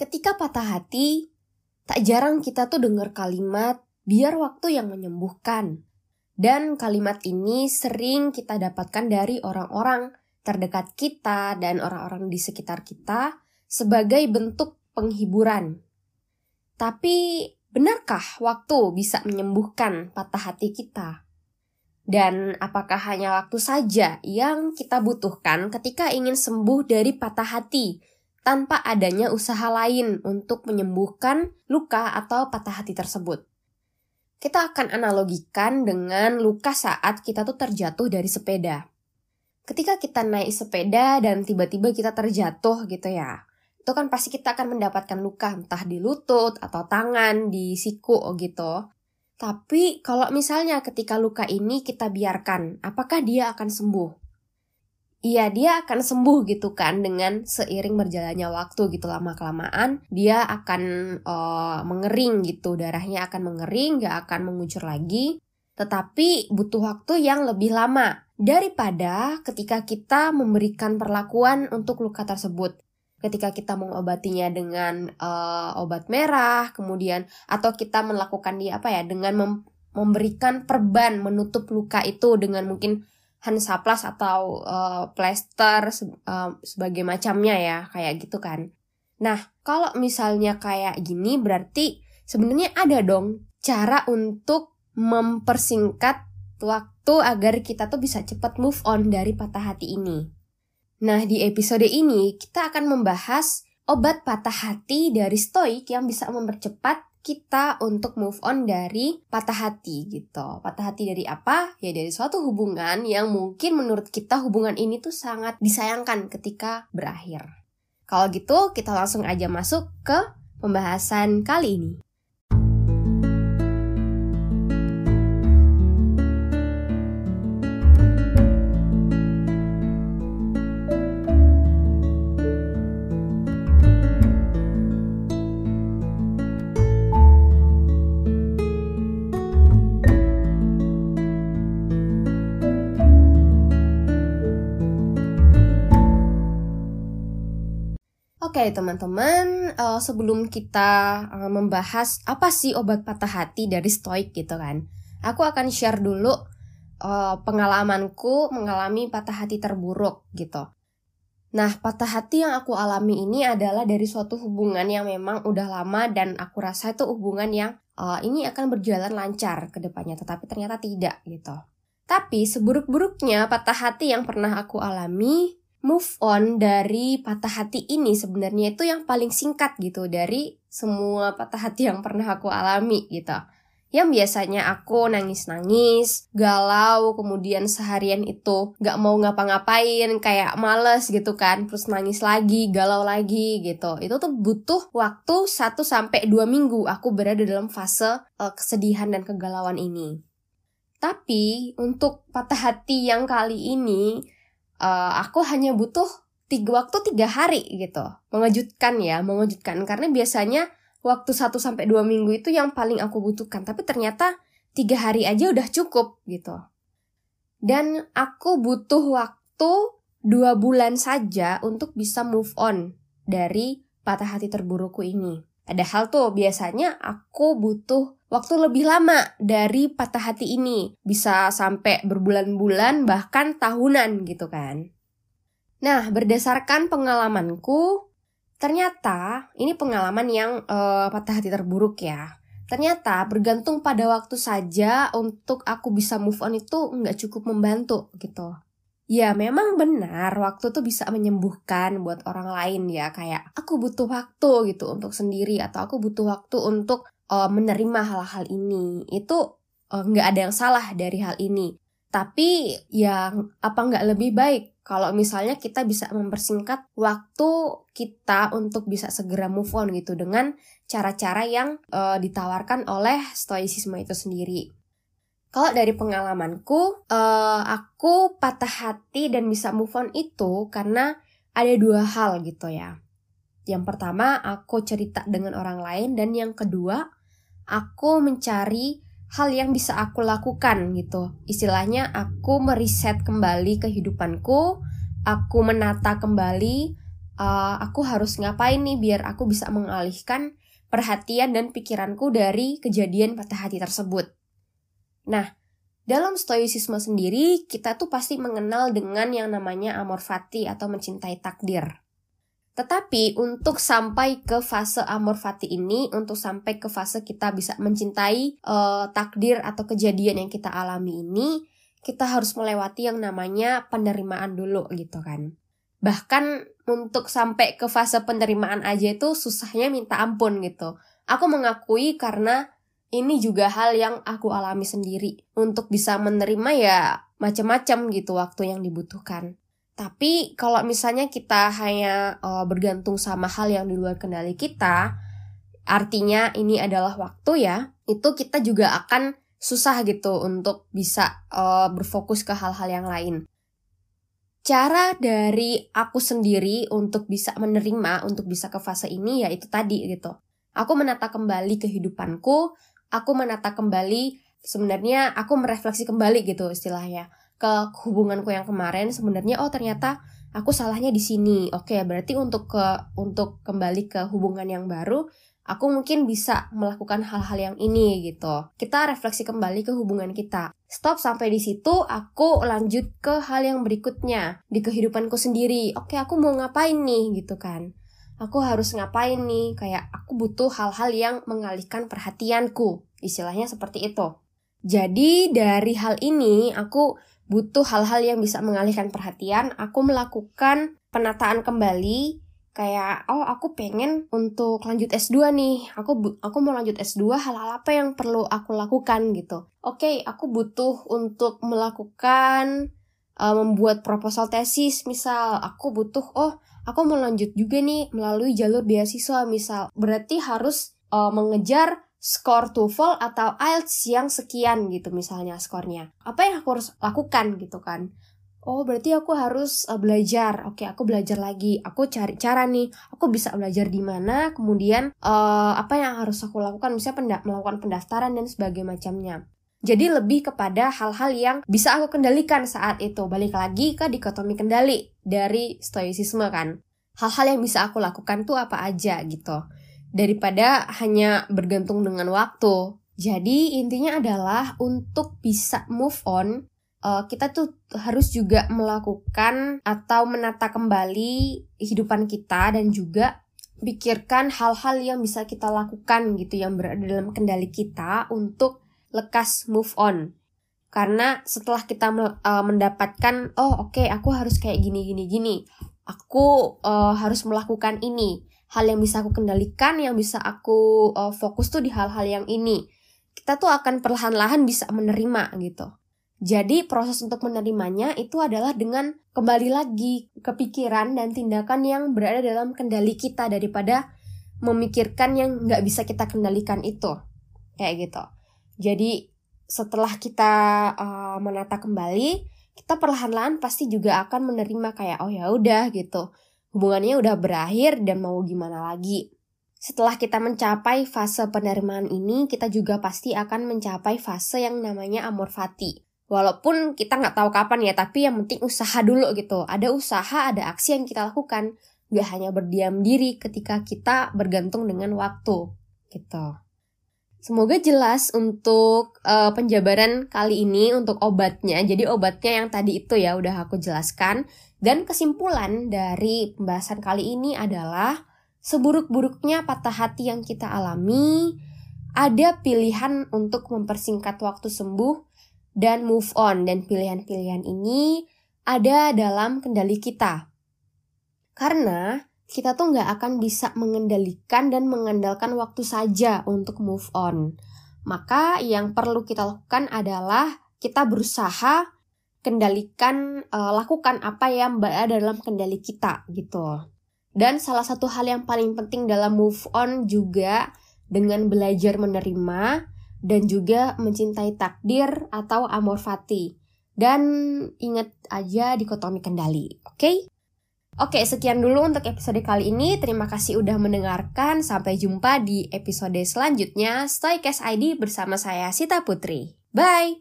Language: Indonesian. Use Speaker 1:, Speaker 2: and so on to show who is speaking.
Speaker 1: Ketika patah hati, tak jarang kita tuh dengar kalimat biar waktu yang menyembuhkan. Dan kalimat ini sering kita dapatkan dari orang-orang terdekat kita dan orang-orang di sekitar kita sebagai bentuk penghiburan. Tapi benarkah waktu bisa menyembuhkan patah hati kita? Dan apakah hanya waktu saja yang kita butuhkan ketika ingin sembuh dari patah hati tanpa adanya usaha lain untuk menyembuhkan luka atau patah hati tersebut. Kita akan analogikan dengan luka saat kita tuh terjatuh dari sepeda. Ketika kita naik sepeda dan tiba-tiba kita terjatuh gitu ya, itu kan pasti kita akan mendapatkan luka entah di lutut atau tangan, di siku gitu. Tapi kalau misalnya ketika luka ini kita biarkan, apakah dia akan sembuh? Iya dia akan sembuh gitu kan dengan seiring berjalannya waktu gitu lama kelamaan dia akan uh, mengering gitu darahnya akan mengering gak akan mengucur lagi. Tetapi butuh waktu yang lebih lama daripada ketika kita memberikan perlakuan untuk luka tersebut. Ketika kita mengobatinya dengan uh, obat merah kemudian atau kita melakukan dia apa ya dengan mem memberikan perban menutup luka itu dengan mungkin Hansaplas atau uh, plester uh, sebagai macamnya ya kayak gitu kan. Nah kalau misalnya kayak gini berarti sebenarnya ada dong cara untuk mempersingkat waktu agar kita tuh bisa cepat move on dari patah hati ini. Nah di episode ini kita akan membahas obat patah hati dari stoik yang bisa mempercepat kita untuk move on dari patah hati gitu. Patah hati dari apa? Ya dari suatu hubungan yang mungkin menurut kita hubungan ini tuh sangat disayangkan ketika berakhir. Kalau gitu kita langsung aja masuk ke pembahasan kali ini. Oke okay, teman-teman, uh, sebelum kita uh, membahas apa sih obat patah hati dari stoik gitu kan, aku akan share dulu uh, pengalamanku mengalami patah hati terburuk gitu. Nah, patah hati yang aku alami ini adalah dari suatu hubungan yang memang udah lama dan aku rasa itu hubungan yang uh, ini akan berjalan lancar ke depannya, tetapi ternyata tidak gitu. Tapi seburuk-buruknya patah hati yang pernah aku alami move on dari patah hati ini sebenarnya itu yang paling singkat gitu dari semua patah hati yang pernah aku alami gitu. Yang biasanya aku nangis-nangis, galau, kemudian seharian itu gak mau ngapa-ngapain, kayak males gitu kan, terus nangis lagi, galau lagi gitu. Itu tuh butuh waktu 1 sampai 2 minggu aku berada dalam fase uh, kesedihan dan kegalauan ini. Tapi untuk patah hati yang kali ini uh, aku hanya butuh tiga waktu tiga hari gitu. Mengejutkan ya mengejutkan. Karena biasanya waktu 1 sampai dua minggu itu yang paling aku butuhkan. Tapi ternyata tiga hari aja udah cukup gitu. Dan aku butuh waktu dua bulan saja untuk bisa move on dari patah hati terburukku ini. Padahal tuh biasanya aku butuh waktu lebih lama dari patah hati ini. Bisa sampai berbulan-bulan bahkan tahunan gitu kan. Nah, berdasarkan pengalamanku, ternyata ini pengalaman yang uh, patah hati terburuk ya. Ternyata bergantung pada waktu saja untuk aku bisa move on itu nggak cukup membantu gitu. Ya memang benar waktu tuh bisa menyembuhkan buat orang lain ya kayak aku butuh waktu gitu untuk sendiri atau aku butuh waktu untuk uh, menerima hal-hal ini itu uh, nggak ada yang salah dari hal ini tapi yang apa nggak lebih baik kalau misalnya kita bisa mempersingkat waktu kita untuk bisa segera move on gitu dengan cara-cara yang uh, ditawarkan oleh stoicisme itu sendiri. Kalau dari pengalamanku, uh, aku patah hati dan bisa move on itu karena ada dua hal gitu ya. Yang pertama, aku cerita dengan orang lain dan yang kedua, aku mencari hal yang bisa aku lakukan gitu. Istilahnya aku meriset kembali kehidupanku, aku menata kembali uh, aku harus ngapain nih biar aku bisa mengalihkan perhatian dan pikiranku dari kejadian patah hati tersebut. Nah, dalam stoicisme sendiri, kita tuh pasti mengenal dengan yang namanya amor fati atau mencintai takdir. Tetapi untuk sampai ke fase amor fati ini, untuk sampai ke fase kita bisa mencintai uh, takdir atau kejadian yang kita alami ini, kita harus melewati yang namanya penerimaan dulu gitu kan. Bahkan untuk sampai ke fase penerimaan aja itu susahnya minta ampun gitu. Aku mengakui karena ini juga hal yang aku alami sendiri. Untuk bisa menerima ya macam-macam gitu waktu yang dibutuhkan. Tapi kalau misalnya kita hanya uh, bergantung sama hal yang di luar kendali kita, artinya ini adalah waktu ya, itu kita juga akan susah gitu untuk bisa uh, berfokus ke hal-hal yang lain. Cara dari aku sendiri untuk bisa menerima, untuk bisa ke fase ini ya itu tadi gitu. Aku menata kembali kehidupanku, aku menata kembali sebenarnya aku merefleksi kembali gitu istilahnya ke hubunganku yang kemarin sebenarnya oh ternyata aku salahnya di sini. Oke, berarti untuk ke untuk kembali ke hubungan yang baru aku mungkin bisa melakukan hal-hal yang ini gitu. Kita refleksi kembali ke hubungan kita. Stop sampai di situ, aku lanjut ke hal yang berikutnya di kehidupanku sendiri. Oke, aku mau ngapain nih gitu kan aku harus ngapain nih kayak aku butuh hal-hal yang mengalihkan perhatianku istilahnya seperti itu jadi dari hal ini aku butuh hal-hal yang bisa mengalihkan perhatian aku melakukan penataan kembali. Kayak oh aku pengen untuk lanjut S2 nih. Aku aku mau lanjut S2 hal-hal apa yang perlu aku lakukan gitu. Oke okay, aku butuh untuk melakukan uh, membuat proposal tesis. Misal aku butuh oh aku mau lanjut juga nih melalui jalur beasiswa. Misal berarti harus uh, mengejar skor TOEFL atau IELTS yang sekian gitu misalnya skornya apa yang aku harus lakukan gitu kan Oh, berarti aku harus uh, belajar. Oke, aku belajar lagi. Aku cari cara nih. Aku bisa belajar di mana. Kemudian uh, apa yang harus aku lakukan? Misalnya penda melakukan pendaftaran dan sebagainya macamnya. Jadi lebih kepada hal-hal yang bisa aku kendalikan saat itu. Balik lagi ke dikotomi kendali dari stoicisme kan. Hal-hal yang bisa aku lakukan tuh apa aja gitu. Daripada hanya bergantung dengan waktu. Jadi intinya adalah untuk bisa move on, uh, kita tuh harus juga melakukan atau menata kembali kehidupan kita dan juga pikirkan hal-hal yang bisa kita lakukan gitu yang berada dalam kendali kita untuk lekas move on. Karena setelah kita uh, mendapatkan, oh oke okay, aku harus kayak gini gini gini, aku uh, harus melakukan ini, hal yang bisa aku kendalikan, yang bisa aku uh, fokus tuh di hal-hal yang ini. Kita tuh akan perlahan-lahan bisa menerima gitu. Jadi proses untuk menerimanya itu adalah dengan kembali lagi kepikiran dan tindakan yang berada dalam kendali kita daripada memikirkan yang nggak bisa kita kendalikan itu. Kayak gitu. Jadi setelah kita uh, menata kembali, kita perlahan-lahan pasti juga akan menerima kayak oh ya udah gitu. Hubungannya udah berakhir dan mau gimana lagi. Setelah kita mencapai fase penerimaan ini, kita juga pasti akan mencapai fase yang namanya amor fati. Walaupun kita nggak tahu kapan ya, tapi yang penting usaha dulu gitu. Ada usaha, ada aksi yang kita lakukan. Gak hanya berdiam diri ketika kita bergantung dengan waktu gitu. Semoga jelas untuk uh, penjabaran kali ini untuk obatnya. Jadi obatnya yang tadi itu ya udah aku jelaskan. Dan kesimpulan dari pembahasan kali ini adalah seburuk-buruknya patah hati yang kita alami, ada pilihan untuk mempersingkat waktu sembuh dan move on. Dan pilihan-pilihan ini ada dalam kendali kita. Karena kita tuh nggak akan bisa mengendalikan dan mengandalkan waktu saja untuk move on. Maka yang perlu kita lakukan adalah kita berusaha kendalikan, uh, lakukan apa yang berada dalam kendali kita gitu. Dan salah satu hal yang paling penting dalam move on juga dengan belajar menerima dan juga mencintai takdir atau amor fati. Dan ingat aja dikotomi kendali, oke? Okay? Oke, sekian dulu untuk episode kali ini. Terima kasih udah mendengarkan. Sampai jumpa di episode selanjutnya. Stoikes ID bersama saya Sita Putri. Bye!